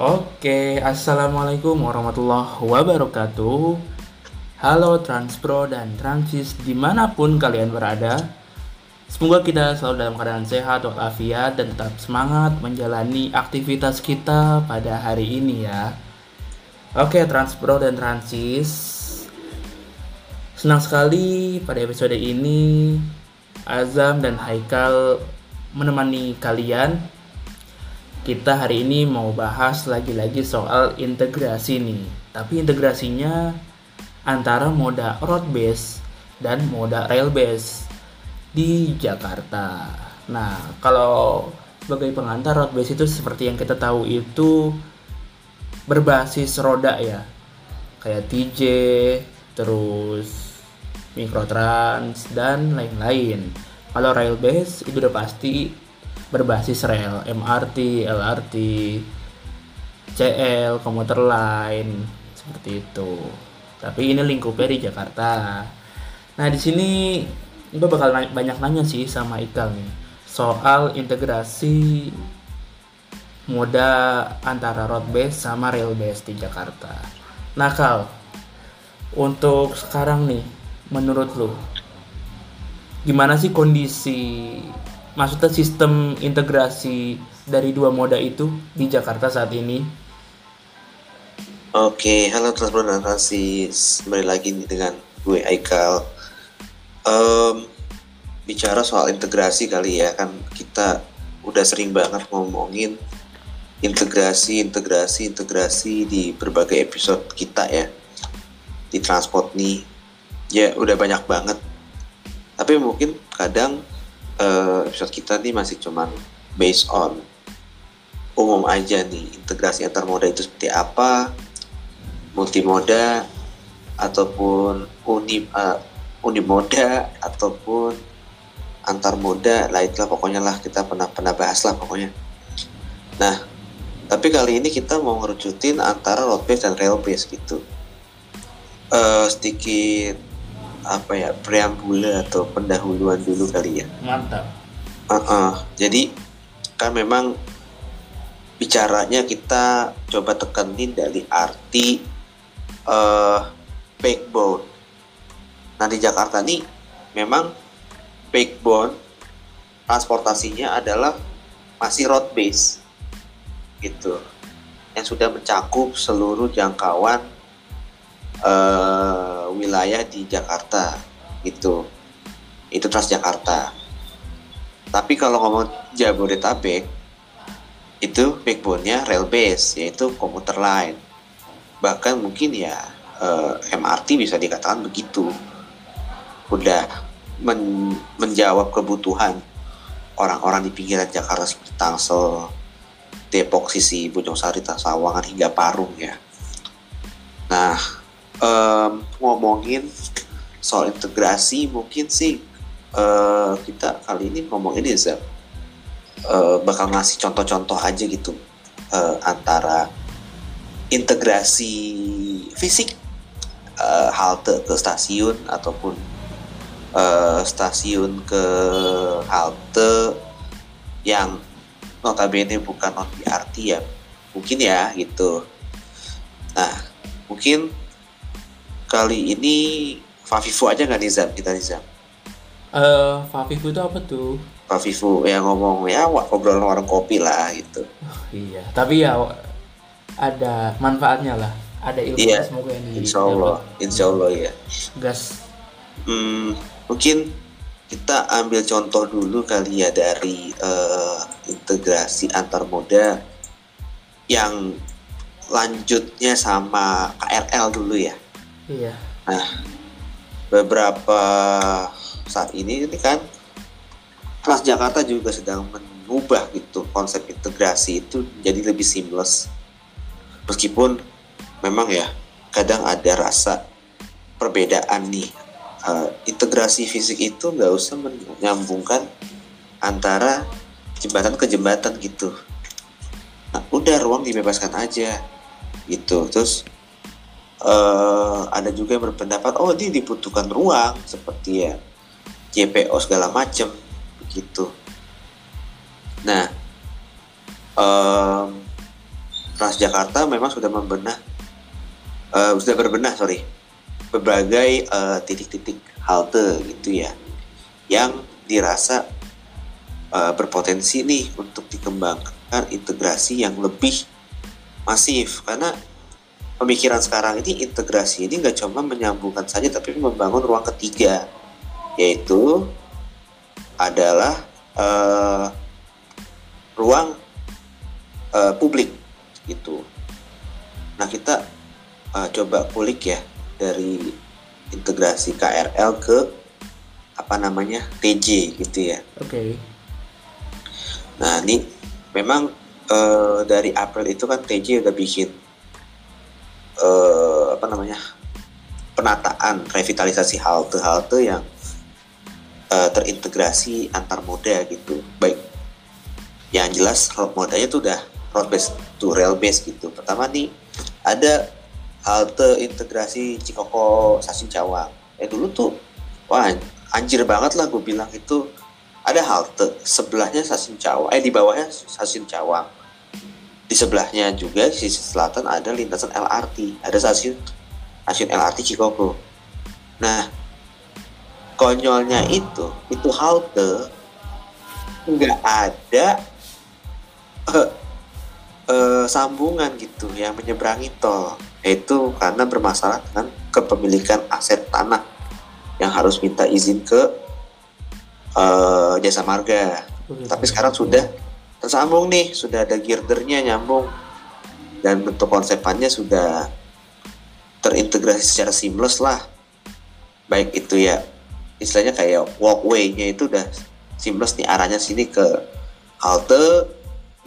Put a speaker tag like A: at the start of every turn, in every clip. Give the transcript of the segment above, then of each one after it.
A: Oke, Assalamualaikum warahmatullahi wabarakatuh. Halo Transpro dan Transis di mana pun kalian berada Semoga kita selalu dalam keadaan sehat walafiat dan tetap semangat menjalani aktivitas kita pada hari ini ya. Oke Transpro dan Transis Senang sekali pada episode ini Azam dan Haikal menemani kalian kita hari ini mau bahas lagi-lagi soal integrasi nih. Tapi integrasinya antara moda road base dan moda rail base di Jakarta. Nah, kalau sebagai pengantar road base itu seperti yang kita tahu itu berbasis roda ya. Kayak TJ, terus Mikrotrans dan lain-lain. Kalau rail base itu udah pasti berbasis rel MRT, LRT, CL, komuter lain seperti itu. Tapi ini lingkupnya di Jakarta. Nah di sini gue bakal nanya, banyak nanya sih sama Ikal nih soal integrasi moda antara road base sama rail base di Jakarta. Nah Kal, untuk sekarang nih, menurut lu gimana sih kondisi maksudnya sistem integrasi dari dua moda itu di Jakarta saat ini?
B: Oke, halo Transis, kembali lagi nih dengan gue Aikal. Um, bicara soal integrasi kali ya, kan kita udah sering banget ngomongin integrasi, integrasi, integrasi di berbagai episode kita ya di transport nih. Ya udah banyak banget. Tapi mungkin kadang uh, episode kita nih masih cuman based on umum aja nih integrasi antar moda itu seperti apa multimoda ataupun uni uh, unimoda ataupun antar moda lah itulah pokoknya lah kita pernah pernah bahas lah pokoknya. Nah tapi kali ini kita mau ngerucutin antara road dan rail base gitu. Uh, sedikit apa ya preambula atau pendahuluan dulu kali ya.
A: Mantap.
B: Uh -uh. Jadi kan memang bicaranya kita coba tekenin dari arti uh, backbone. Nah di Jakarta nih memang backbone transportasinya adalah masih road base gitu yang sudah mencakup seluruh jangkauan uh, wilayah di Jakarta gitu. Itu Transjakarta. Tapi kalau ngomong Jabodetabek itu backbone-nya rail base yaitu komuter line bahkan mungkin ya eh, MRT bisa dikatakan begitu. Udah men menjawab kebutuhan orang-orang di pinggiran Jakarta seperti Tangsel, Depok, Sisi, Bojong Sari, Sawangan hingga Parung ya. Nah, um, ngomongin soal integrasi mungkin sih uh, kita kali ini ngomongin ya uh, bakal ngasih contoh-contoh aja gitu uh, antara integrasi fisik uh, halte ke stasiun ataupun uh, stasiun ke halte yang notabene bukan non BRT ya. Mungkin ya gitu. Nah mungkin kali ini Favifu aja nggak Nizam kita Nizam?
A: Eh uh, Favifu itu apa tuh?
B: Favifu ya ngomong ya obrolan warung kopi lah gitu.
A: Oh, iya, tapi ya ada manfaatnya lah, ada ilmu
B: iya, semoga yang Insya Allah, Insya Allah ya.
A: Gas.
B: Hmm, mungkin kita ambil contoh dulu kali ya dari uh, integrasi antar moda yang lanjutnya sama KRL dulu ya.
A: Iya.
B: Nah, beberapa saat ini ini kan Transjakarta juga sedang mengubah gitu konsep integrasi itu jadi lebih seamless. Meskipun memang ya kadang ada rasa perbedaan nih. Uh, integrasi fisik itu nggak usah menyambungkan antara jembatan ke jembatan gitu. Nah, udah ruang dibebaskan aja gitu. Terus uh, ada juga yang berpendapat oh ini dibutuhkan ruang seperti ya JPO segala macam begitu. Nah, um, Transjakarta memang sudah membenah uh, sudah berbenah sorry berbagai uh, titik-titik halte gitu ya yang dirasa uh, berpotensi nih untuk dikembangkan integrasi yang lebih masif karena pemikiran sekarang ini integrasi ini nggak cuma menyambungkan saja tapi membangun ruang ketiga yaitu adalah uh, ruang uh, publik itu. Nah kita uh, coba kulik ya dari integrasi KRL ke apa namanya TJ gitu ya.
A: Oke. Okay.
B: Nah ini memang uh, dari April itu kan TJ udah bikin uh, apa namanya penataan revitalisasi halte-halte yang uh, terintegrasi antar moda gitu. Baik yang jelas modanya tuh udah road base to rail base gitu. Pertama nih ada halte integrasi Cikoko Stasiun Cawang. Eh dulu tuh wah anjir banget lah gue bilang itu ada halte sebelahnya stasiun Cawang eh di bawahnya stasiun Cawang di sebelahnya juga di sisi selatan ada lintasan LRT ada stasiun stasiun LRT Cikoko nah konyolnya itu itu halte nggak ada uh, uh, sambungan gitu yang menyeberangi tol. Itu karena bermasalah dengan kepemilikan aset tanah yang harus minta izin ke uh, jasa marga. Tapi sekarang sudah tersambung nih, sudah ada girdernya nyambung. Dan bentuk konsepannya sudah terintegrasi secara seamless lah. Baik itu ya istilahnya kayak walkway-nya itu udah seamless nih arahnya sini ke halte,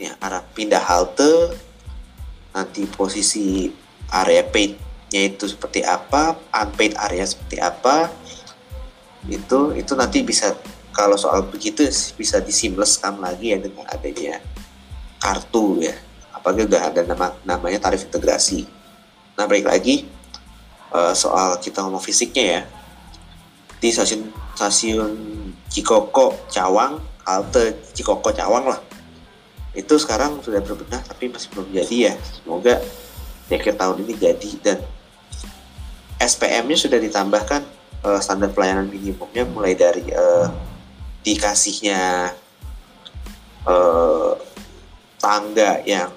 B: ya arah pindah halte, nanti posisi area paint-nya itu seperti apa, unpaid area seperti apa, itu itu nanti bisa kalau soal begitu bisa disimleskan lagi ya dengan adanya kartu ya. Apalagi udah ada nama namanya tarif integrasi. Nah balik lagi uh, soal kita ngomong fisiknya ya. Di stasiun stasiun Cikoko Cawang halte Cikoko Cawang lah. Itu sekarang sudah berbenah tapi masih belum jadi ya. Semoga di akhir tahun ini jadi. Dan SPM-nya sudah ditambahkan uh, standar pelayanan minimumnya mulai dari uh, dikasihnya uh, tangga yang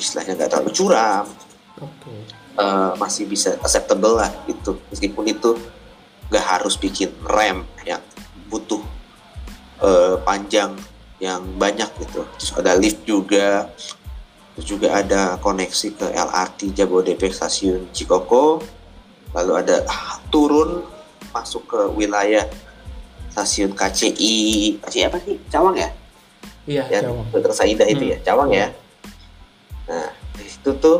B: istilahnya nggak terlalu curam okay. uh, masih bisa acceptable lah gitu. Meskipun itu nggak harus bikin rem yang butuh uh, panjang yang banyak gitu. Terus ada lift juga terus juga ada koneksi ke LRT Jabodebek stasiun Cikoko. Lalu ada turun masuk ke wilayah stasiun KCI KCI apa sih? Cawang ya?
A: Iya
B: yang Cawang. Dr. Saida itu ya, hmm. ya Cawang ya? Nah itu tuh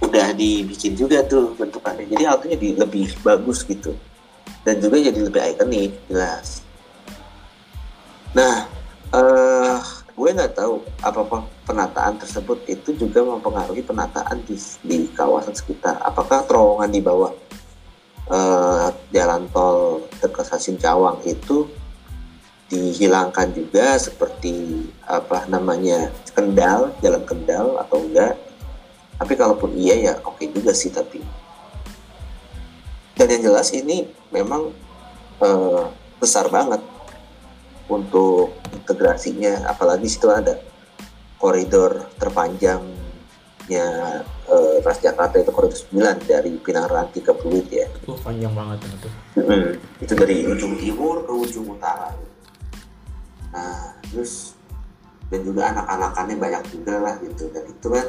B: udah dibikin juga tuh bentukannya. Jadi haltenya di, lebih bagus gitu. Dan juga jadi lebih ikonik jelas. Nah uh, gue nggak tahu apa penataan tersebut itu juga mempengaruhi penataan di, di kawasan sekitar. Apakah terowongan di bawah uh, jalan tol dekat stasiun Cawang itu dihilangkan juga seperti apa namanya Kendal, jalan Kendal atau enggak. Tapi kalaupun iya ya oke okay juga sih tapi. Dan yang jelas ini memang uh, besar banget untuk integrasinya apalagi situ ada koridor terpanjangnya uh, Transjakarta itu koridor 9 dari Pinang Ranti ke Pluit ya.
A: Itu panjang banget itu.
B: Hmm, itu dari ujung timur ke ujung utara. Nah, terus dan juga anak-anakannya banyak juga lah gitu. Dan itu kan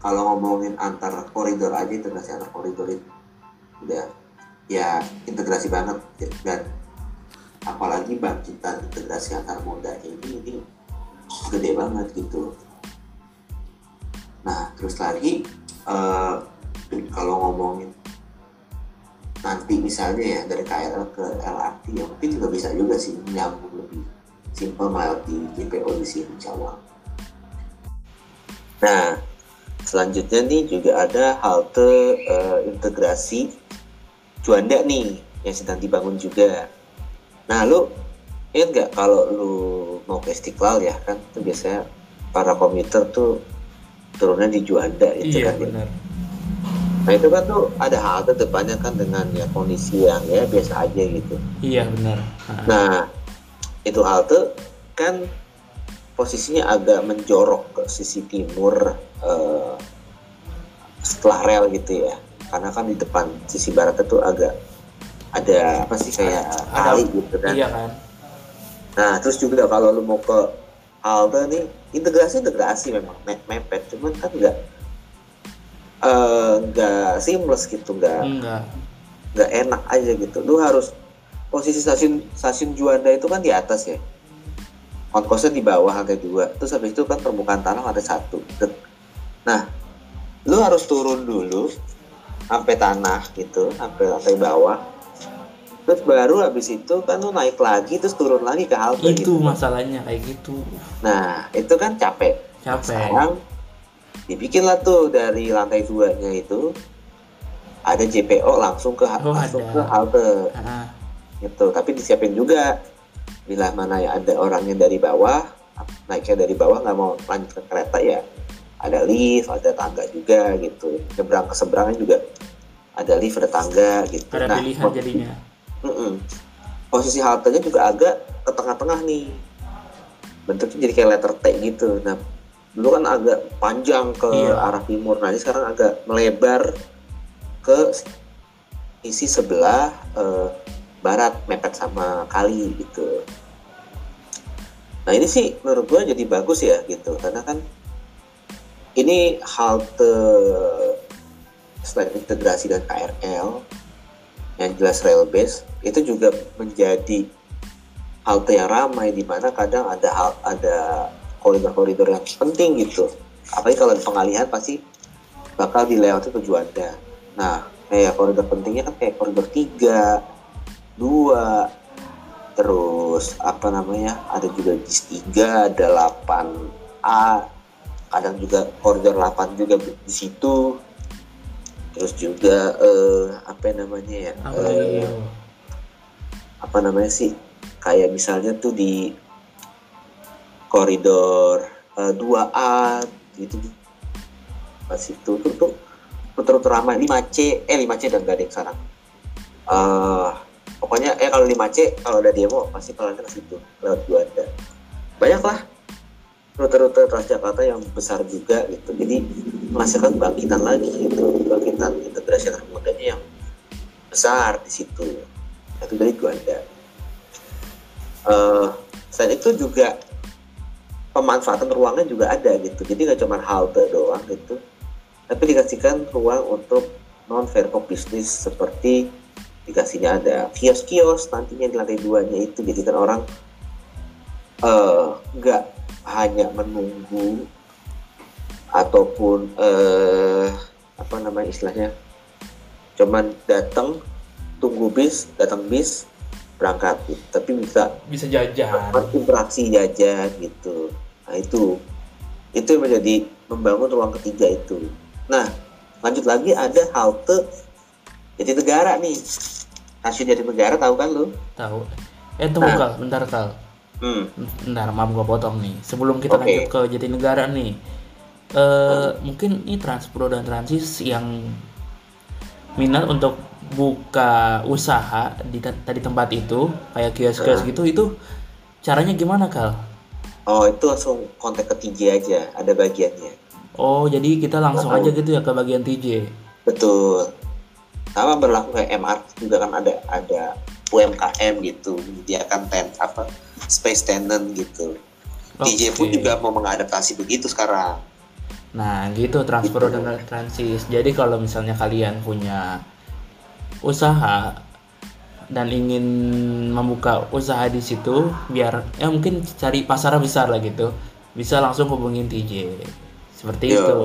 B: kalau ngomongin antar koridor aja integrasi antar koridor itu udah ya integrasi banget dan apalagi bangkitan integrasi antar moda ini ini gede banget gitu Nah, terus lagi uh, kalau ngomongin nanti misalnya ya dari KRL ke LRT ya mungkin juga bisa juga sih nyambung lebih simple melewati JPO di sini Cawang. Nah, selanjutnya nih juga ada halte uh, integrasi Juanda nih yang sedang dibangun juga. Nah, lu ingat nggak kalau lu mau ke Istiqlal ya kan itu biasanya para komuter tuh turunnya di Juanda itu
A: iya
B: kan ya.
A: benar
B: Nah itu kan tuh ada halte depannya kan dengan ya kondisi yang ya biasa aja gitu.
A: iya benar Ah,
B: Nah itu halte kan posisinya agak menjorok ke sisi timur eh, setelah rel gitu ya. Karena kan di depan sisi barat itu agak ada apa sih kayak
A: Ada-
B: kali gitu kan.
A: iya kan
B: Nah terus juga kalau lu mau ke halte nih integrasi integrasi memang me- mepet. Cuman kan nggak eh, nggak seamless gitu nggak
A: enggak
B: nggak enak aja gitu. Lu harus posisi stasiun stasiun Juanda itu kan di atas ya. Ongkosnya di bawah ada dua. Terus habis itu kan permukaan tanah ada satu. Nah lu harus turun dulu sampai tanah gitu sampai lantai bawah terus baru habis itu kan lu naik lagi terus turun lagi ke halte
A: itu
B: gitu.
A: masalahnya kayak gitu.
B: Nah itu kan capek.
A: Capek.
B: sekarang dibikinlah tuh dari lantai duanya itu ada JPO langsung ke
A: Oh,
B: langsung
A: ada.
B: ke halte.
A: Ah,
B: gitu tapi disiapin juga. Bila mana ya ada orangnya dari bawah naiknya dari bawah nggak mau lanjut ke kereta ya. Ada lift ada tangga juga gitu. Nyebrang ke seberangnya juga ada lift ada tangga gitu.
A: Ada pilihan
B: pos-
A: jadinya
B: Mm-mm. posisi haltenya juga agak ke tengah-tengah nih. Bentuknya jadi kayak letter T gitu. Nah dulu kan agak panjang ke
A: Iya.
B: arah timur. Nah ini sekarang agak melebar ke sisi sebelah eh, barat mepet sama kali gitu. Nah ini sih menurut gua jadi bagus ya gitu. Karena kan ini halte selain integrasi dan KRL yang jelas rail base itu juga menjadi halte yang ramai di mana kadang ada hal ada koridor-koridor yang penting gitu. Apalagi kalau pengalihan pasti bakal dilewati ke Juanda nah kayak koridor pentingnya kan kayak koridor 3 2 terus apa namanya ada juga JIS 3 ada 8A kadang juga koridor 8 juga di situ terus juga eh, apa namanya ya
A: apa yo?
B: apa namanya sih kayak misalnya tuh di koridor eh, 2A gitu pas itu tuh tuh muter-muter ramai 5C eh 5C dan gak ada yang sekarang. Eh, pokoknya eh kalau 5C kalau ada demo pasti kalian ke situ lewat Juanda banyak lah rute-rute Transjakarta yang besar juga gitu. Jadi menghasilkan bangkitan lagi gitu. Bangkitan integrasi anak mudanya yang besar di situ. Itu dari Juanda Eh, selain itu juga pemanfaatan ruangnya juga ada gitu. Jadi nggak cuma halte doang gitu. Tapi dikasihkan ruang untuk non verkop bisnis seperti dikasihnya ada kios-kios nantinya di lantai duanya itu. Jadi kan orang eh, nggak hanya menunggu ataupun eh, apa namanya istilahnya cuman datang tunggu bis datang bis berangkat. Gitu. tapi bisa
A: bisa jajan.
B: Interaksi jajan gitu. Nah itu. Itu yang menjadi membangun ruang ketiga itu. Nah lanjut lagi ada halte Jatinegara nih. Stasiun Jatinegara tahu kan lu?
A: Tahu. Eh tunggu
B: Nah.
A: kal. Bentar kal
B: hmm.
A: bentar maaf gua potong nih sebelum kita
B: Oke.
A: lanjut ke Jatinegara nih eh mungkin ini Transpro dan Transis yang minat untuk buka usaha di tadi tempat itu kayak kios-kios
B: Nah.
A: gitu itu caranya gimana kal
B: oh itu langsung kontak ke TJ aja ada bagiannya
A: oh jadi kita langsung
B: Tahu.
A: aja gitu ya ke bagian TJ
B: betul sama berlaku kayak MRT juga kan ada ada UMKM gitu menyediakan tent apa space tenant gitu TJ pun
A: Oke.
B: juga mau mengadaptasi begitu sekarang
A: Nah, gitu Transpro
B: Gitu.
A: dan Transis. Jadi kalau misalnya kalian punya usaha dan ingin membuka usaha di situ biar ya mungkin cari pasar besar lah gitu. Bisa langsung hubungin TJ. Seperti
B: Yo.
A: itu.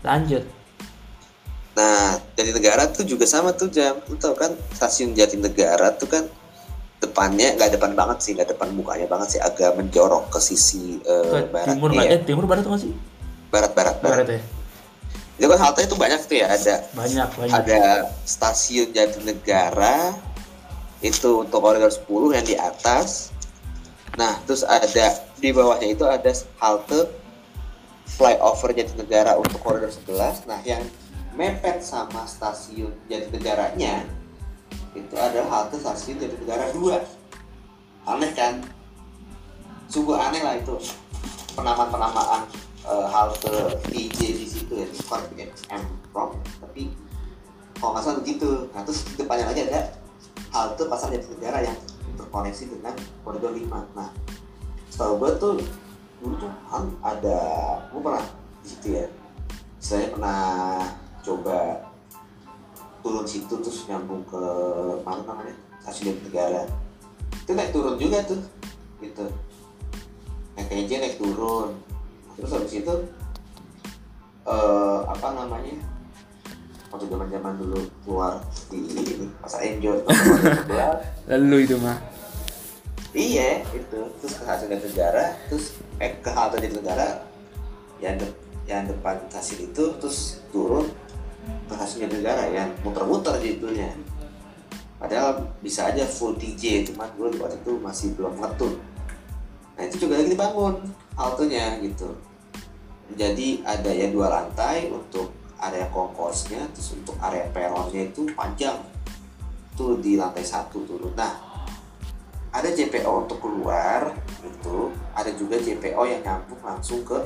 A: Lanjut.
B: Nah, Jatinegara tuh juga sama tuh jam. Lu tau kan stasiun Jatinegara tuh kan depannya nggak depan banget sih, nggak depan mukanya banget sih, agak menjorok ke sisi
A: Ke
B: eh, barat.
A: timur
B: Iya,
A: Pak. Eh, timur barat nggak sih?
B: barat barat barat.
A: Barat ya.
B: Itu kan halte itu banyak tuh ya, ada
A: Banyak, banyak.
B: ada stasiun Jatinegara itu untuk koridor 10 yang di atas. Nah, terus ada di bawahnya itu ada halte flyover Jatinegara untuk koridor 11 nah yang mepet sama stasiun Jatinegaranya itu adalah halte stasiun Jatinegara 2 aneh kan? Sungguh aneh lah itu. Penamaan-penamaan uh, halte TJ di situ ya bukan M Prom tapi kalau nggak salah begitu. Nah terus di depannya lagi ada halte pasar Jatinegara yang terkoneksi dengan koridor 5 nah setahu gue tuh dulu tuh kan ada gue pernah di situ ya. Saya pernah coba turun situ terus nyambung ke mana namanya stasiun negara itu naik turun juga tuh gitu. Naik keja naik turun. Terus habis itu uh, apa namanya waktu zaman zaman dulu keluar di ini pasar enjoy
A: lalu itu mah
B: iya itu. Terus ke hasil negara terus eh ke halte di negara yang de yang depan hasil itu terus turun hasil negara yang muter-muter jadinya padahal bisa aja full TJ cuman gue waktu itu masih belum ngetun. Nah itu juga lagi dibangun haltenya gitu. Jadi ada ya dua lantai untuk area konkorsnya terus untuk area peronnya itu panjang. Tuh di lantai satu turun nah ada JPO untuk keluar itu ada juga JPO yang nyambung langsung ke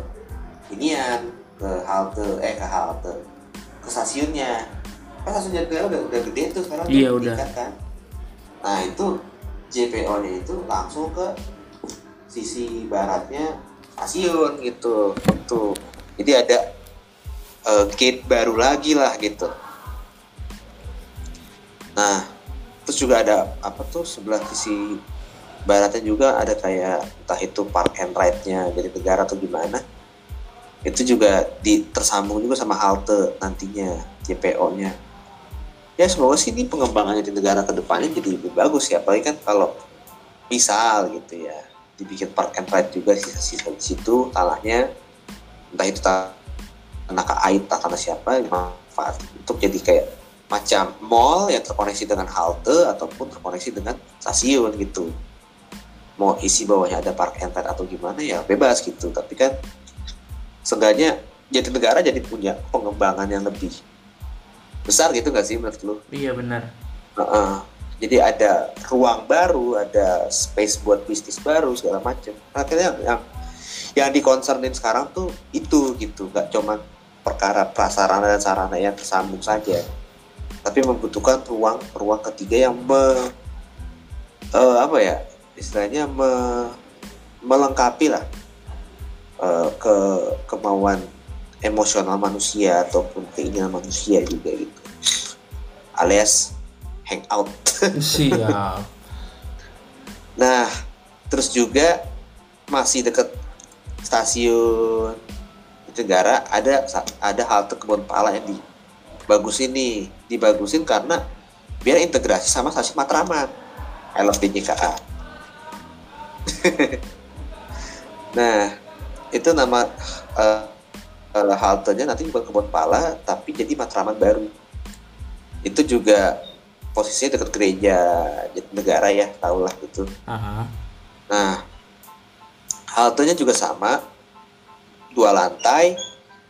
B: inian ke halte eh ke halte ke stasiunnya. Kan stasiun JPO udah udah gede tuh sekarang
A: iya udah
B: kan. Nah itu JPO nya itu langsung ke sisi baratnya stasiun gitu tuh jadi ada uh, gate baru lagi lah gitu. Nah terus juga ada apa tuh sebelah sisi baratnya juga ada kayak entah itu park and ride-nya jadi negara atau gimana itu juga di tersambung juga sama halte nantinya JPO-nya ya semoga sih ini pengembangannya di negara ke depannya jadi lebih bagus ya. Apalagi kan kalau misal gitu ya dibikin park and ride juga sih di situ tanahnya entah itu tanah air tanah siapa manfaat untuk jadi kayak macam mall yang terkoneksi dengan halte ataupun terkoneksi dengan stasiun gitu. Mau isi bawahnya ada park and ride atau gimana ya bebas gitu. Tapi kan seenggaknya jadi negara jadi punya pengembangan yang lebih besar gitu gak sih menurut lu?
A: Iya benar.
B: Uh -uh. Jadi ada ruang baru, ada space buat bisnis baru segala macam. Akhirnya yang yang dikonsernin sekarang tuh itu gitu, gak cuma perkara prasarana dan sarana yang tersambung saja, tapi membutuhkan ruang ruang ketiga yang me, uh, apa ya istilahnya me, melengkapi lah uh, ke kemauan emosional manusia ataupun keinginan manusia juga gitu. Alias hangout.
A: Siap.
B: Nah terus juga masih dekat stasiun negara ada ada halte kebun pala yang dibagusin nih. Dibagusin karena biar integrasi sama stasiun Matraman. I love DJKA nah itu nama uh, uh, haltenya nanti bukan kebun pala tapi jadi matraman baru. Itu juga posisinya dekat gereja negara ya tau lah itu.
A: Uh-huh.
B: nah haltenya juga sama. Dua lantai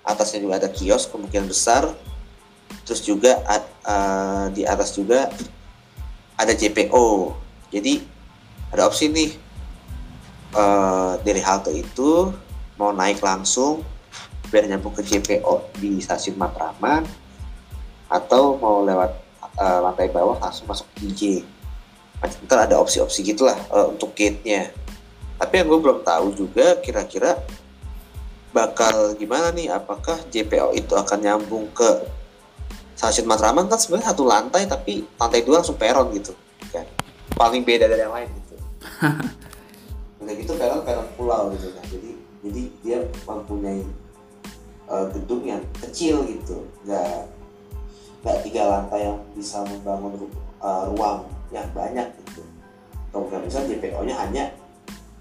B: atasnya juga ada kios kemungkinan besar. Terus juga uh, di atas juga ada JPO jadi ada opsi nih uh, dari halte itu mau naik langsung biar nyambung ke JPO di stasiun Matraman atau mau lewat uh, lantai bawah langsung masuk DJ. Ntar ada opsi-opsi gitulah uh, untuk gate-nya. Tapi yang gue belum tahu juga kira-kira bakal gimana nih? Apakah JPO itu akan nyambung ke stasiun Matraman kan sebenarnya satu lantai tapi lantai dua langsung peron gitu kan. Paling beda dari yang lain gitu. udah gitu peron peron pulau gitu kan jadi jadi dia mempunyai uh, gedung yang kecil gitu. Nggak nggak tiga lantai yang bisa membangun uh, ruang yang banyak gitu. Kemungkinan besar JPO nya hanya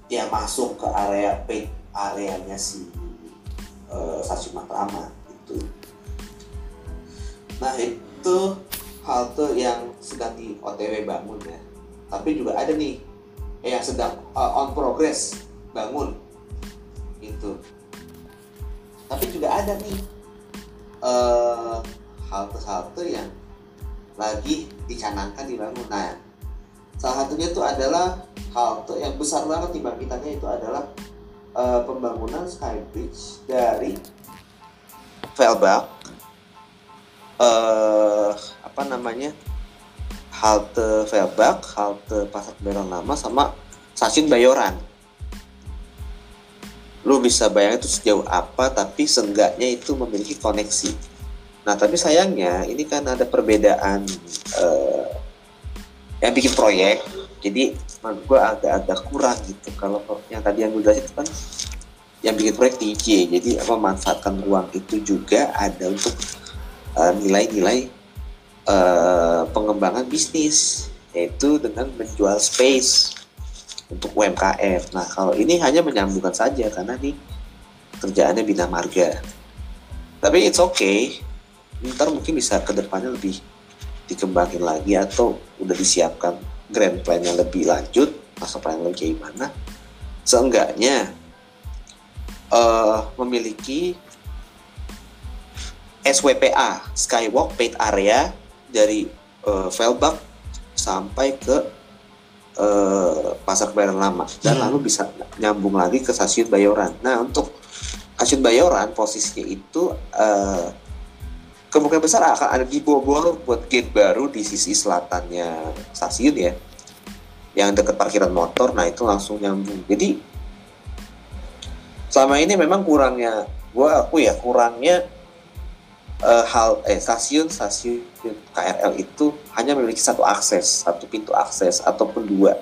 B: ya masuk ke area paint areanya si uh, stasiun Matraman gitu. Nah itu halte yang sedang di OTW bangun ya. Tapi juga ada nih yang sedang uh, on progress bangun itu tapi juga ada nih eh, halte-halte yang lagi dicanangkan dibangun. Nah, salah satunya itu adalah halte yang besar banget dibangkitannya itu adalah eh, pembangunan skybridge dari Velbach eh apa namanya halte Velbach, halte Pasar Kebayoran Lama sama stasiun Bayoran. Lu bisa bayangin itu sejauh apa, tapi seenggaknya itu memiliki koneksi. Nah, tapi sayangnya ini kan ada perbedaan eh, yang bikin proyek. Jadi menurut gue agak-agak kurang gitu. Kalau yang tadi yang gue jelasin itu kan yang bikin proyek TJ. Jadi memanfaatkan ruang itu juga ada untuk eh, nilai-nilai eh, pengembangan bisnis yaitu dengan menjual space untuk UMKM. Nah kalau ini hanya menyambungkan saja karena nih kerjaannya bina marga. Tapi it's okay. Ntar mungkin bisa ke depannya lebih dikembangin lagi atau udah disiapkan grand plan-nya lebih lanjut, masa plan lagi gimana. Seenggaknya eh, memiliki SWPA Skywalk Paid Area dari eh, Velbach sampai ke eh, Pasar Kebayoran Lama dan
A: Hmm.
B: lalu bisa nyambung lagi ke stasiun Bayoran. Nah untuk stasiun Bayoran posisinya itu eh, kemungkinan besar akan ada di Bogor buat gate baru di sisi selatannya stasiun ya yang dekat parkiran motor nah itu langsung nyambung jadi selama ini memang kurangnya gua aku ya kurangnya eh, hal eh stasiun stasiun KRL itu hanya memiliki satu akses satu pintu akses ataupun dua.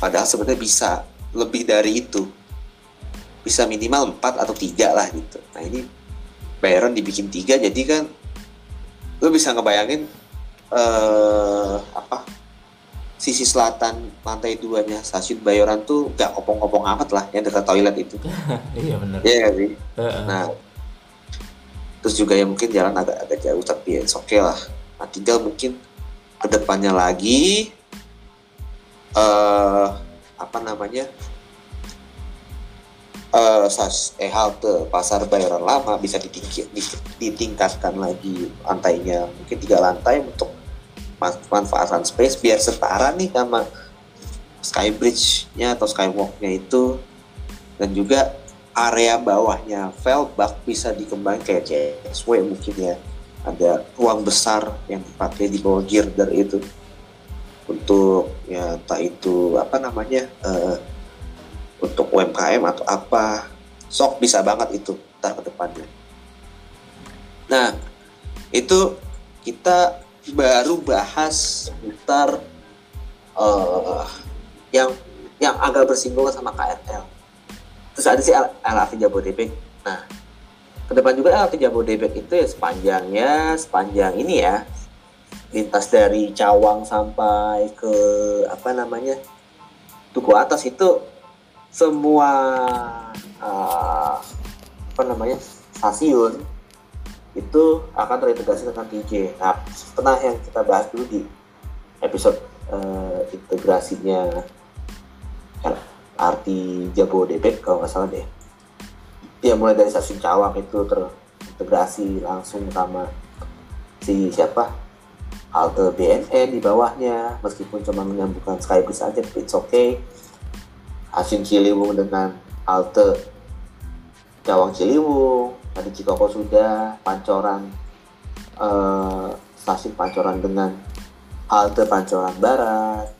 B: Padahal sebenarnya bisa lebih dari itu. Bisa minimal empat atau tiga lah gitu. Nah ini Bayaran dibikin tiga jadi kan lu bisa ngebayangin eh apa sisi selatan lantai duanya stasiun Bayoran tuh gak kopong-kopong amat lah yang dekat toilet itu.
A: Iya benar.
B: Iya sih? Nah terus juga ya mungkin jalan agak agak jauh tapi ya oke okay lah. Nah tinggal mungkin ke depannya lagi eh apa namanya eh sas eh halte pasar bayaran lama bisa ditingkatkan lagi lantainya mungkin tiga lantai untuk man- manfaatkan space biar setara nih sama skybridge-nya atau skywalk-nya itu. Dan juga area bawahnya. Velbach bisa dikembangkan kayak CSW mungkin ya. Ada ruang besar yang dipakai di bawah girder itu. Untuk ya entah itu apa namanya eh, untuk UMKM atau apa. Sok bisa banget itu ntar ke depannya. Nah itu kita baru bahas seputar eh, yang yang agak bersinggungan sama KRL terus ada sih LRT Jabodebek nah ke depan juga LRT Jabodebek itu ya sepanjangnya sepanjang ini ya lintas dari Cawang sampai ke apa namanya Duku Atas itu semua uh, apa namanya stasiun itu akan terintegrasi dengan TJ. Nah, setelah yang kita bahas dulu di episode uh, integrasinya LRT Jabodebek kalau nggak salah deh. Ya mulai dari stasiun Cawang itu terintegrasi langsung sama si siapa? Halte BNN di bawahnya. Meskipun cuma menyambungkan Skybridge saja tapi it's okay. Stasiun Ciliwung dengan halte Cawang Ciliwung tadi Cikoko sudah Pancoran eh, stasiun Pancoran dengan halte Pancoran Barat.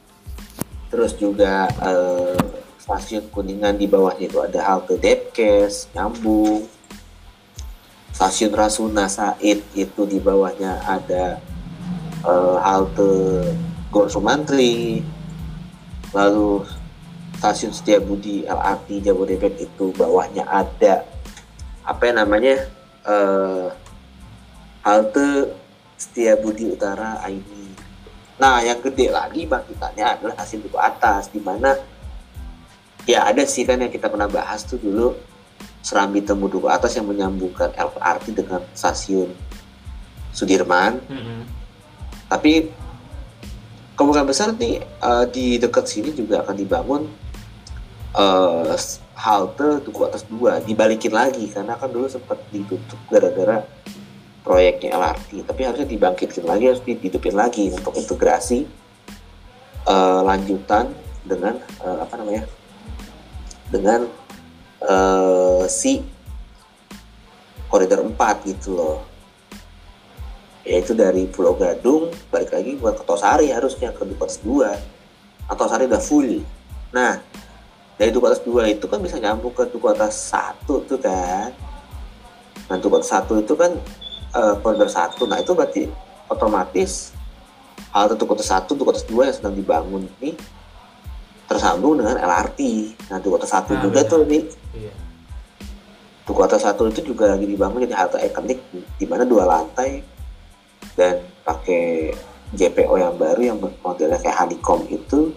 B: Terus juga eh, stasiun Kuningan di bawahnya itu ada halte Depkes nyambung. Stasiun Rasuna Said itu di bawahnya ada eh, halte Gor Sumantri. Lalu stasiun Setiabudi LRT Jabodebek itu bawahnya ada apa yang namanya eh, halte Setiabudi Utara ini nah yang gede lagi bangkitannya adalah stasiun Duku Atas di mana ya ada sih kan yang kita pernah bahas tuh dulu Serambi Temu Duku Atas yang menyambungkan LRT dengan stasiun Sudirman.
A: Mm-mm.
B: tapi kemungkinan besar nih eh, di dekat sini juga akan dibangun eh halte Duku Atas 2 dibalikin lagi. Karena kan dulu sempat ditutup gara-gara proyeknya LRT tapi harusnya dibangkitkan lagi harus dihidupin lagi untuk integrasi eh, lanjutan dengan eh, apa namanya dengan eh, si koridor 4 gitu loh. Yaitu dari Pulau Gadung balik lagi buat ke Tosari harusnya ke Duku Atas 2 atau Tosari udah full. Nah dari Duku Atas 2 itu kan bisa nyambung ke Duku Atas 1 tuh kan. Nah Duku Atas 1 itu kan eh, koridor 1 nah itu berarti otomatis halte Duku Atas 1, Duku Atas 2 yang sedang dibangun ini tersambung dengan LRT nah Duku Atas 1
A: Nah,
B: juga
A: benar.
B: tuh nih
A: Iya.
B: Duku Atas 1 itu juga lagi dibangun jadi halte ikonik di mana dua lantai dan pakai JPO yang baru yang modelnya kayak honeycomb itu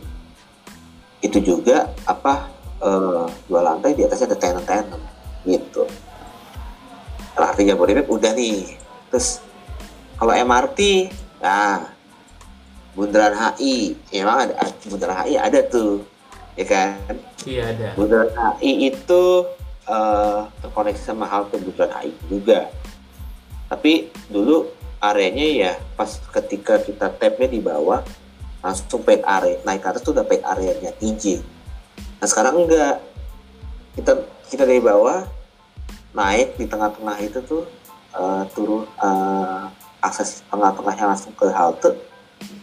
B: itu juga apa eh, dua lantai di atasnya ada tenan-tenan gitu LRT Jabodebek udah nih terus kalau MRT nah Bundaran HI ya emang ada Bundaran HI ada tuh ya kan
A: Iya ada.
B: Bundaran HI itu eh, terkoneksi sama halte Bundaran HI juga. Tapi dulu areanya ya pas ketika kita tap-nya di bawah langsung paid area naik ke atas tuh udah paid areanya TJ. Nah sekarang enggak kita kita dari bawah naik di tengah-tengah itu tuh eh, turun eh, akses tengah-tengahnya langsung ke halte.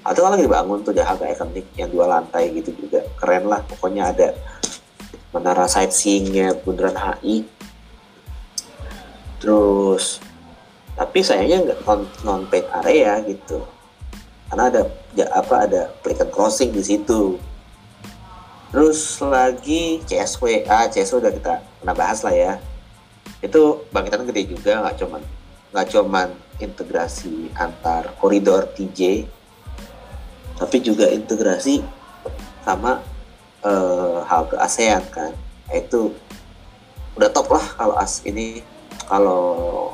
B: Kan lagi dibangun tuh di halte ikonik yang dua lantai gitu juga. Keren lah pokoknya ada menara sightseeingnya Bundaran HI terus tapi sayangnya nggak non, non paid area gitu. Karena ada ya, apa ada pelikan crossing di situ. Terus lagi CSW ah CSW udah kita pernah bahas lah ya. Itu bangkitan gede juga nggak cuman nggak cuman integrasi antar koridor TJ tapi juga integrasi sama eh, halte ASEAN kan. Nah, itu udah top lah kalau as ini kalau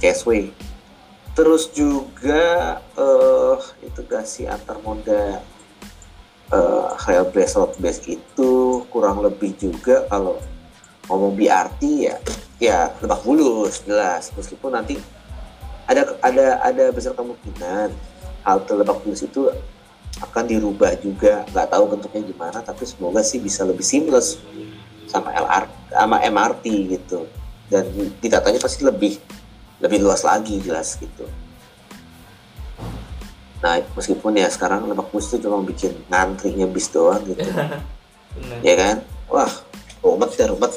B: CSW terus juga eh integrasi antar moda eh rail base road base itu kurang lebih juga kalau ngomong BRT ya ya Lebak Bulus jelas. Meskipun nanti ada ada ada besar kemungkinan halte Lebak Bulus itu akan dirubah juga. Nggak tahu bentuknya gimana tapi semoga sih bisa lebih seamless sama LR sama MRT gitu. Dan ditatanya pasti lebih lebih luas lagi jelas gitu. Nah meskipun ya sekarang Lebak Bulus itu cuma bikin ngantrinya bis doang gitu. Ya kan? Wah rumet ya rumet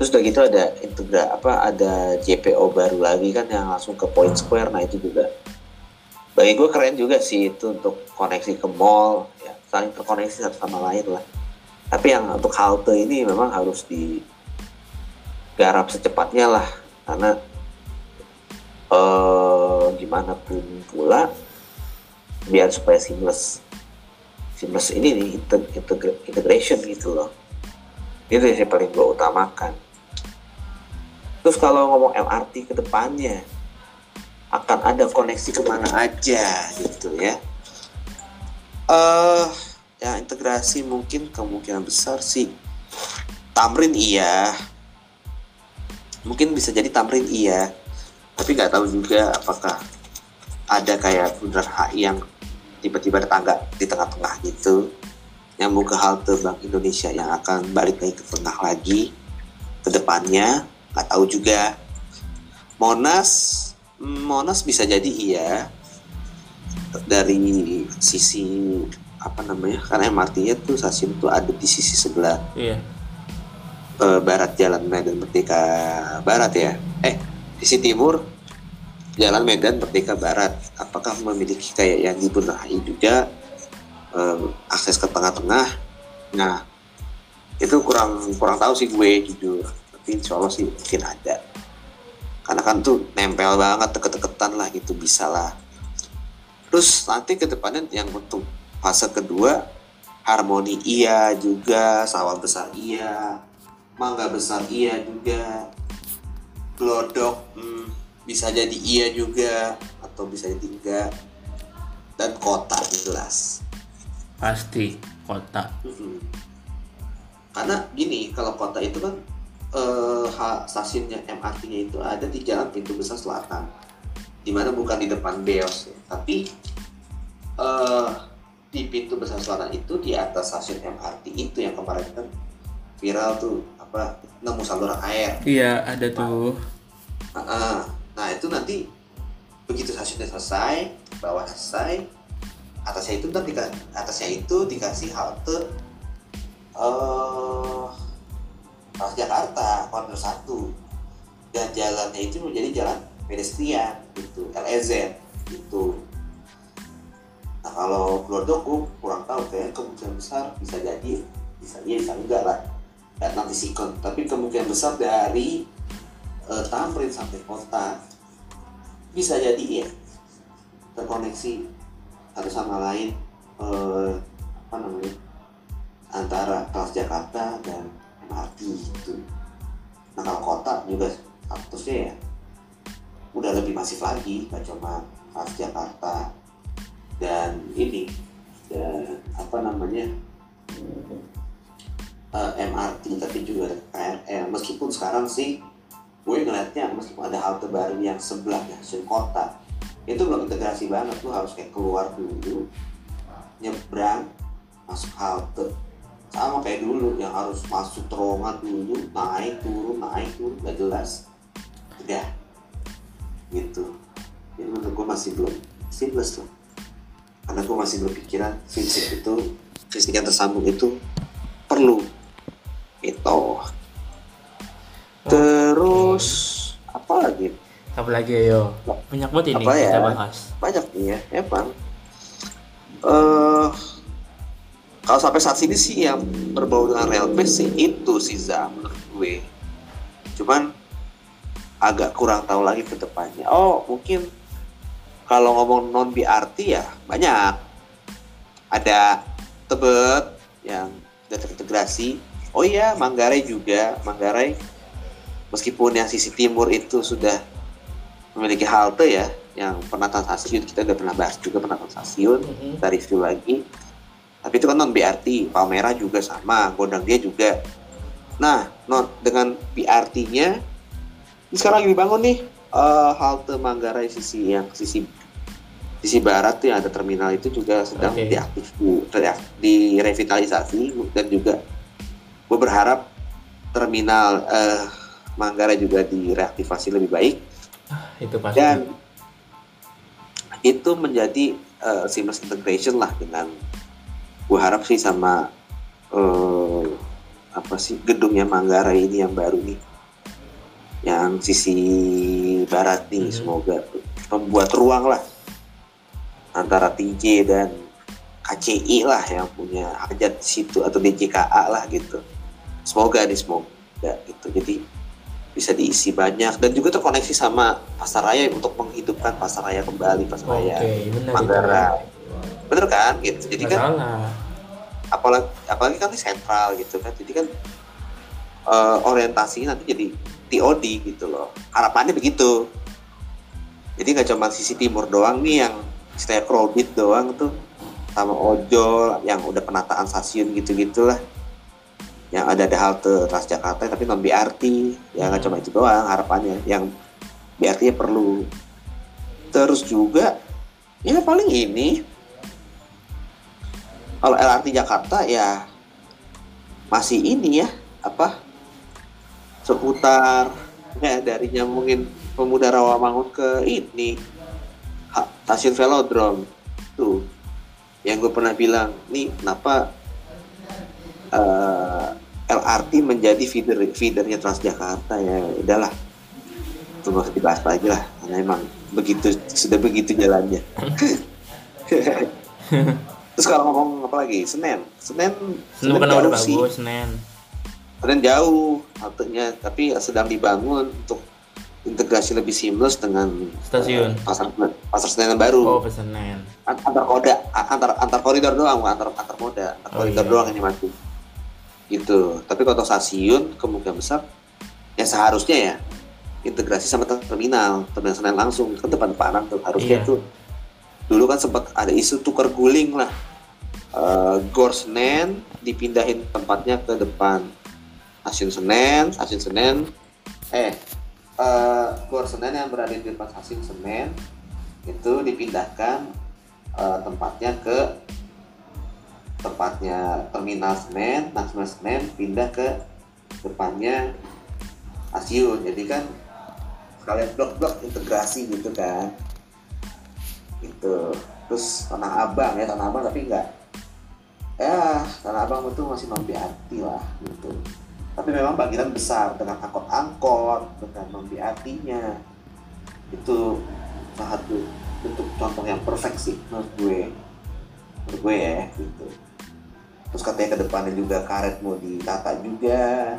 B: terus udah gitu ada integra apa ada JPO baru lagi kan yang langsung ke Point Square nah itu juga bagi gue keren juga sih itu untuk koneksi ke mall ya saling terkoneksi satu sama lain lah. Tapi yang untuk halte ini memang harus digarap secepatnya lah. Karena eh gimana pun pula biar supaya seamless seamless ini nih inte- integra- integration gitu loh. Itu yang paling gue utamakan. Terus kalau ngomong LRT ke depannya akan ada koneksi ke mana aja gitu ya. Eh ya integrasi mungkin kemungkinan besar sih. Tamrin iya. Mungkin bisa jadi Tamrin iya. Tapi nggak tahu juga apakah ada kayak Bundaran HI yang tiba-tiba ada tangga di tengah-tengah gitu. Nyambung ke halte Bank Indonesia yang akan balik lagi ke tengah lagi ke depannya. Nggak tahu juga. Monas Monas bisa jadi iya dari sisi apa namanya karena MRT-nya tuh stasiun tuh ada di sisi sebelah
A: Iya.
B: eh, barat Jalan Medan Merdeka Barat ya? Eh sisi timur Jalan Medan Merdeka Barat. Apakah memiliki kayak yang di Bundaran HI juga eh, akses ke tengah-tengah? Nah itu kurang kurang tahu sih gue jujur. Tapi insya Allah sih mungkin ada karena kan tuh nempel banget deket-deketan lah gitu bisa lah terus nanti ke depannya yang untuk fase kedua harmoni iya juga sawah besar iya mangga besar iya juga glodok hmm, bisa jadi iya juga atau bisa jadi enggak dan kota jelas
A: Pasti kota.
B: Mm-mm. karena gini kalau kota itu kan eh, ha- stasiunnya MRT-nya itu ada di jalan pintu besar selatan di mana bukan di depan Beos ya. tapi eh, di pintu besar selatan itu di atas stasiun MRT itu yang kemarin kan viral tuh apa nemu saluran air
A: Iya, ada tuh.
B: Ah, ah. nah itu nanti begitu stasiunnya selesai bawah selesai atasnya itu dika- atasnya itu dikasih halte eh Transjakarta koridor satu. Dan jalannya itu menjadi jalan pedestrian gitu LEZ gitu. Nah kalau keluar doku kurang tahu kayak kemungkinan besar bisa jadi bisa iya bisa enggak lah. Dan nanti sikon tapi kemungkinan besar dari eh, Tamrin sampai kota bisa jadi ya terkoneksi satu sama lain eh, apa namanya antara Transjakarta dan MRT gitu. Nah kalau kota juga statusnya ya udah lebih masif lagi, nggak cuma Transjakarta dan ini dan apa namanya eh, MRT tapi juga KRL. Meskipun sekarang sih gue ngeliatnya meskipun ada halte baru yang sebelahnya stasiun kota itu belum integrasi banget lu harus kayak keluar dulu nyebrang masuk halte sama kayak dulu yang harus masuk terowongan dulu naik turun naik turun gak jelas. Udah. Gitu. Jadi menurut gue masih belum seamless tuh karena gue masih berpikiran fisik itu fisik yang tersambung itu perlu. Itu terus apa lagi?
A: Apa lagi yo? Banyak banget ini
B: Apa ya?
A: kita bahas.
B: banyak nih ya emang. Eh kalau sampai saat ini sih yang berbau dengan real base sih itu sih Za menurut gue. Cuman agak kurang tahu lagi ke depannya. Oh mungkin kalau ngomong non BRT ya banyak. Ada Tebet yang sudah terintegrasi. Oh iya Manggarai juga. Manggarai meskipun yang sisi timur itu sudah memiliki halte ya yang penataan stasiun kita udah pernah bahas juga penataan stasiun
A: Mhm.
B: kita review lagi tapi itu kan non BRT Palmera juga sama Gondang dia juga nah non dengan BRT-nya ini sekarang lagi dibangun nih eh, halte Manggarai sisi yang sisi sisi barat tuh yang ada terminal itu juga sedang
A: Oke.
B: diaktif diak- direvitalisasi dan juga gue berharap terminal eh, Manggarai juga direaktivasi lebih baik
A: Itu pasti.
B: dan itu menjadi uh, seamless integration lah dengan gue harap sih sama eh, apa sih gedungnya Manggarai ini yang baru nih. Yang sisi barat nih
A: Mhm.
B: semoga membuat ruang lah antara TJ dan KCI lah yang punya hajat di situ atau DJKA lah gitu. Semoga nih semoga gitu. Jadi bisa diisi banyak. Dan juga terkoneksi sama pasar raya untuk menghidupkan pasar raya kembali pasar raya
A: benar
B: Manggarai. Bener kan? Gitu. Jadi kan. Apalagi apalagi kan ini sentral gitu kan. Jadi kan eh, orientasinya nanti jadi TOD gitu loh. Harapannya begitu. Jadi nggak cuma sisi timur doang nih yang stay crowded doang tuh sama ojol yang udah penataan stasiun gitu gitulah yang ada ada halte Transjakarta tapi non BRT ya nggak cuma itu doang harapannya. Yang BRT perlu. Terus juga ya paling ini kalau LRT Jakarta ya masih ini ya apa seputar ya dari nyambungin pemuda Rawamangun ke ini ha, stasiun Velodrome. Tuh yang gue pernah bilang nih kenapa eh, LRT menjadi feeder feedernya Transjakarta ya udahlah. Itu nggak usah dibahas lagi lah karena emang begitu sudah begitu jalannya terus kalau ngomong apa lagi Senen Senen
A: Senin bukan udah
B: jauh sih.
A: bagus, Nen.
B: Senen jauh haltenya tapi sedang dibangun untuk integrasi lebih seamless dengan
A: Stasiun.
B: eh, pasar pasar Senen yang baru
A: Oh, pesenen.
B: An- antar koda antar antar koridor doang antar antar moda antar
A: Oh,
B: koridor
A: iya.
B: doang ini mati gitu tapi kalau stasiun kemungkinan besar ya seharusnya ya integrasi sama terminal terminal Senen langsung kan depan depanan tuh harusnya
A: Iya.
B: tuh dulu kan sempat ada isu tukar guling lah uh, Gor Senen dipindahin tempatnya ke depan Stasiun Senen, Stasiun Senen, eh uh, Gor Senen yang berada di depan Stasiun Senen itu dipindahkan uh, tempatnya ke tempatnya terminal Senen, terminal Senen pindah ke depannya stasiun. Jadi kan sekalian blok-blok integrasi gitu kan. Itu. Terus Tanah Abang ya, Tanah Abang tapi enggak ya Tanah Abang itu masih non BRT lah gitu. Tapi memang bagian besar dengan angkot-angkot dengan non BRT-nya itu salah satu bentuk contoh yang perfect sih menurut gue. Menurut gue ya gitu. Terus katanya ke depannya juga karet mau ditata juga.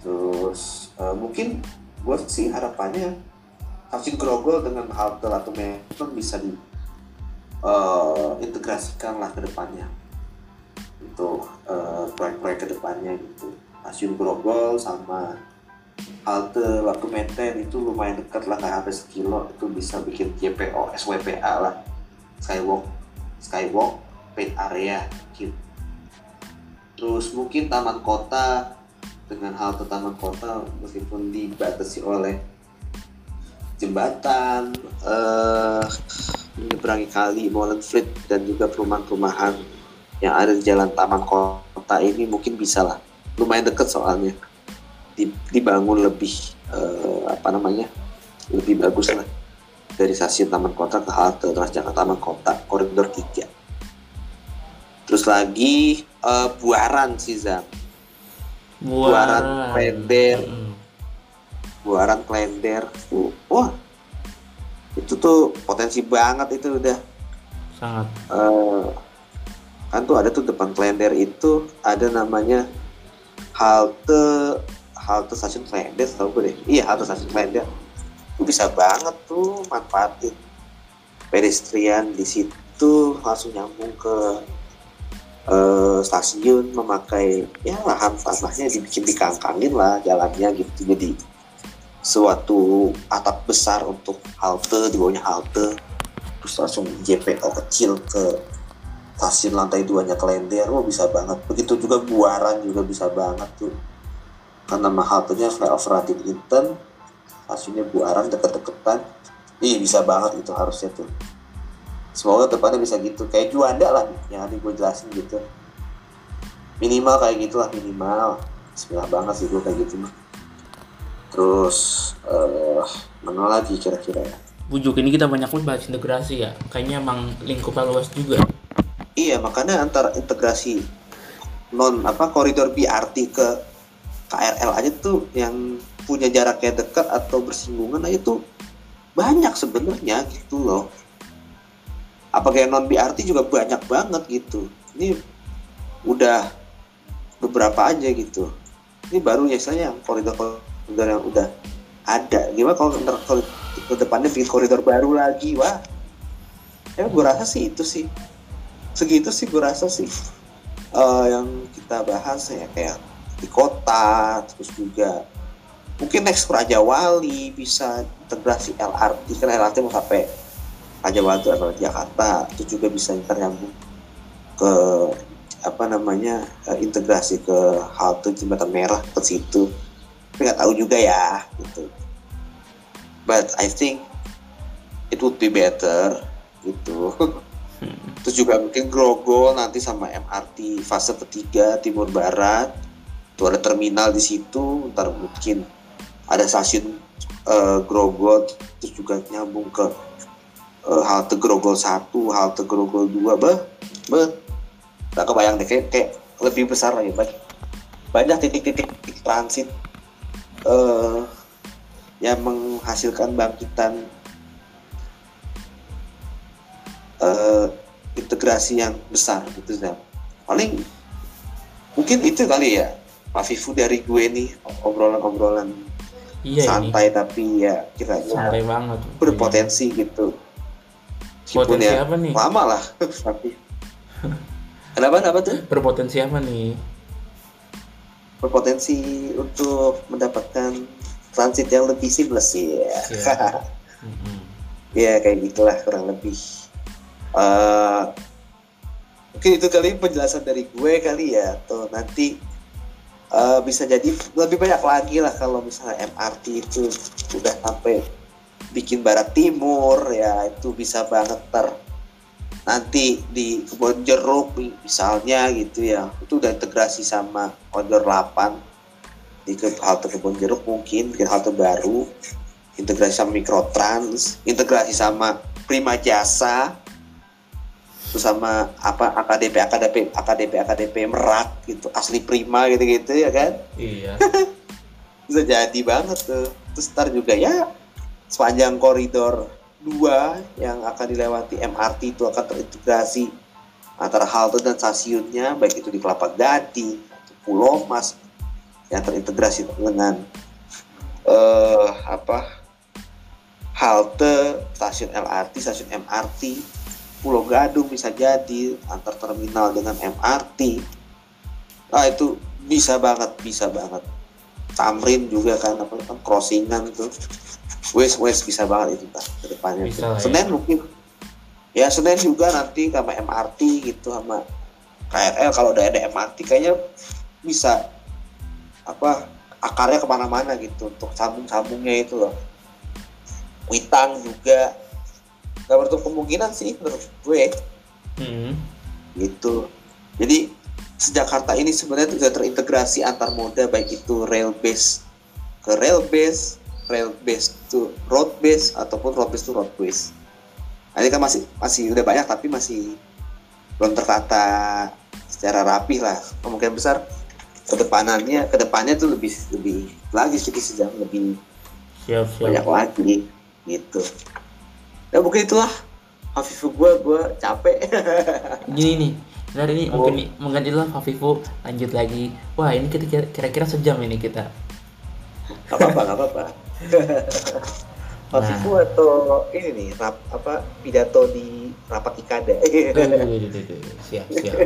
B: Terus uh, mungkin gue sih harapannya stasiun Grogol dengan halte Latu Metro bisa di uh, integrasikan lah ke depannya. Untuk uh, proyek-proyek ke depannya gitu. Stasiun Grogol sama halte Latu Meten itu lumayan dekat lah kayak hampir sekilo. Itu bisa bikin JPO SWPA lah. Skywalk skywalk paid area gitu. Terus mungkin taman kota dengan halte taman kota meskipun dibatasi oleh jembatan uh, menyeberangi kali Molenfleet dan juga perumahan-perumahan yang ada di jalan Taman Kota ini mungkin bisa lah. Lumayan deket soalnya. Dibangun lebih uh, apa namanya lebih bagus lah dari stasiun Taman Kota ke halte Transjakarta Taman Kota koridor 3 terus lagi uh, Buaran sih Zam Buaran, Buaran Klender hmm. Buaran Klender. Uh, wah. Itu tuh potensi banget itu udah.
A: Sangat.
B: Uh, kan tuh ada tuh depan Klender itu ada namanya halte halte stasiun Klender tau gue deh. Iya halte stasiun Klender. Itu bisa banget tuh manfaatin pedestrian di situ langsung nyambung ke uh, stasiun memakai ya lahan tanahnya dibikin dikangkangin lah jalannya gitu. Jadi suatu atap besar untuk halte di bawahnya halte. Terus langsung JPO kecil ke stasiun lantai duanya Klender oh bisa banget. Begitu juga Buaran juga bisa banget tuh. Karena haltenya flyover Raden Inten. Stasiunnya Buaran deket-deketan. Ih bisa banget itu harusnya tuh. Semoga depannya bisa gitu. Kayak Juanda lah yang tadi gue jelasin gitu. Minimal kayak gitulah minimal. Bismillah banget sih gue kayak gitu mah terus uh, mana lagi kira-kira ya
A: bujuk ini kita banyak pun bahas integrasi ya kayaknya emang lingkupnya luas juga
B: Iya, makanya antara integrasi non apa koridor BRT ke KRL aja tuh yang punya jaraknya dekat atau bersinggungan aja tuh banyak sebenarnya gitu loh. Apa kayak non BRT juga banyak banget gitu. Ini udah beberapa aja gitu. Ini baru ya saya yang koridor-koridor yang udah ada. Gimana kalau ntar ke depannya bikin koridor baru lagi, wah. Ya gue rasa sih itu sih segitu sih gue rasa sih uh, yang kita bahas ya kayak di kota terus juga mungkin next Raja Wali bisa integrasi LRT kan LRT mau sampai Raja Wali itu LRT Jakarta itu juga bisa nyambung ke apa namanya uh, integrasi ke halte jembatan merah ke situ tapi nggak tahu juga ya gitu. But I think it would be better gitu. Terus juga mungkin Grogol nanti sama MRT fase ketiga timur barat. Tuh ada terminal di situ, ntar mungkin ada stasiun uh, Grogol terus juga nyambung ke uh, halte Grogol 1, halte Grogol 2, bah, bah. Nah, kebayang deh kayak, kayak lebih besar lagi, banyak titik-titik transit uh, yang menghasilkan bangkitan uh, integrasi yang besar gitu kan paling mungkin itu kali ya Pak Fifu dari gue nih obrolan-obrolan iya santai ini. tapi ya kita
A: santai banget
B: berpotensi iya. gitu
A: Meskipun Potensi ya, apa nih?
B: lama lah tapi kenapa apa tuh
A: berpotensi apa nih
B: berpotensi untuk mendapatkan transit yang lebih seamless ya yeah. mm -hmm. ya kayak gitulah kurang lebih uh, mungkin itu kali penjelasan dari gue kali ya atau nanti uh, bisa jadi lebih banyak lagi lah kalau misalnya MRT itu udah sampai bikin barat timur ya itu bisa banget ter nanti di kebun jeruk misalnya gitu ya. Itu udah integrasi sama koridor 8 di ke halte kebun jeruk mungkin bikin halte baru. Integrasi sama mikrotrans integrasi sama prima jasa. Terus sama apa AKDP AKDP AKDP AKDP merak gitu. Asli prima gitu gitu ya kan?
A: Iya.
B: Bisa jadi banget tuh. Terus ntar juga ya sepanjang koridor 2 yang akan dilewati MRT itu akan terintegrasi antara halte dan stasiunnya baik itu di Kelapa Gading Pulau Mas yang terintegrasi dengan uh, apa halte stasiun LRT stasiun MRT Pulau Gadung bisa jadi antar terminal dengan MRT nah itu bisa banget bisa banget. Tamrin juga kan apa kan crossingan tuh West West bisa banget itu kan ke depannya bisa, Senen ya. mungkin. Ya Senen juga nanti sama MRT gitu sama KRL kalau udah ada MRT kayaknya bisa apa akarnya ke mana-mana gitu untuk sambung-sambungnya itu loh. Witang juga. Gak bertutup kemungkinan sih menurut gue. Hmm. gitu. Jadi Jakarta ini sebenarnya sudah terintegrasi antar moda baik itu rail base ke rail base, rail base to road base ataupun road base to road base. Nah, ini kan masih masih udah banyak tapi masih belum tertata secara rapi lah. Kemungkinan besar kedepanannya ke depannya tuh lebih lebih lagi sih sejauh lebih siap, siap. banyak lagi gitu ya mungkin itulah Hafifu gue gue capek
A: gini nih Nah ini oh. mungkin mengganti lah Hafifu lanjut lagi wah ini kita kira-kira sejam ini kita
B: gak apa-apa gak apa-apa Hafifu nah. atau ini nih rap, apa pidato di rapat ikada siap siap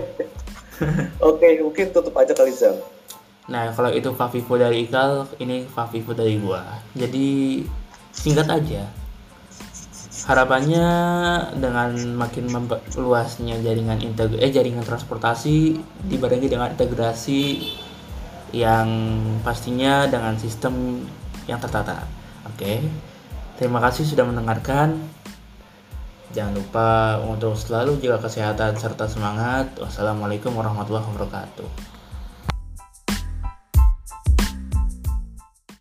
B: oke mungkin tutup aja kali Zam
A: Nah, kalau itu Fafifu dari Ikal, ini Fafifu dari gua. Jadi singkat aja harapannya dengan makin luasnya jaringan integ eh jaringan transportasi dibarengi dengan integrasi yang pastinya dengan sistem yang tertata. Oke. Terima kasih sudah mendengarkan. Jangan lupa untuk selalu jaga kesehatan serta semangat. Wassalamualaikum warahmatullahi wabarakatuh.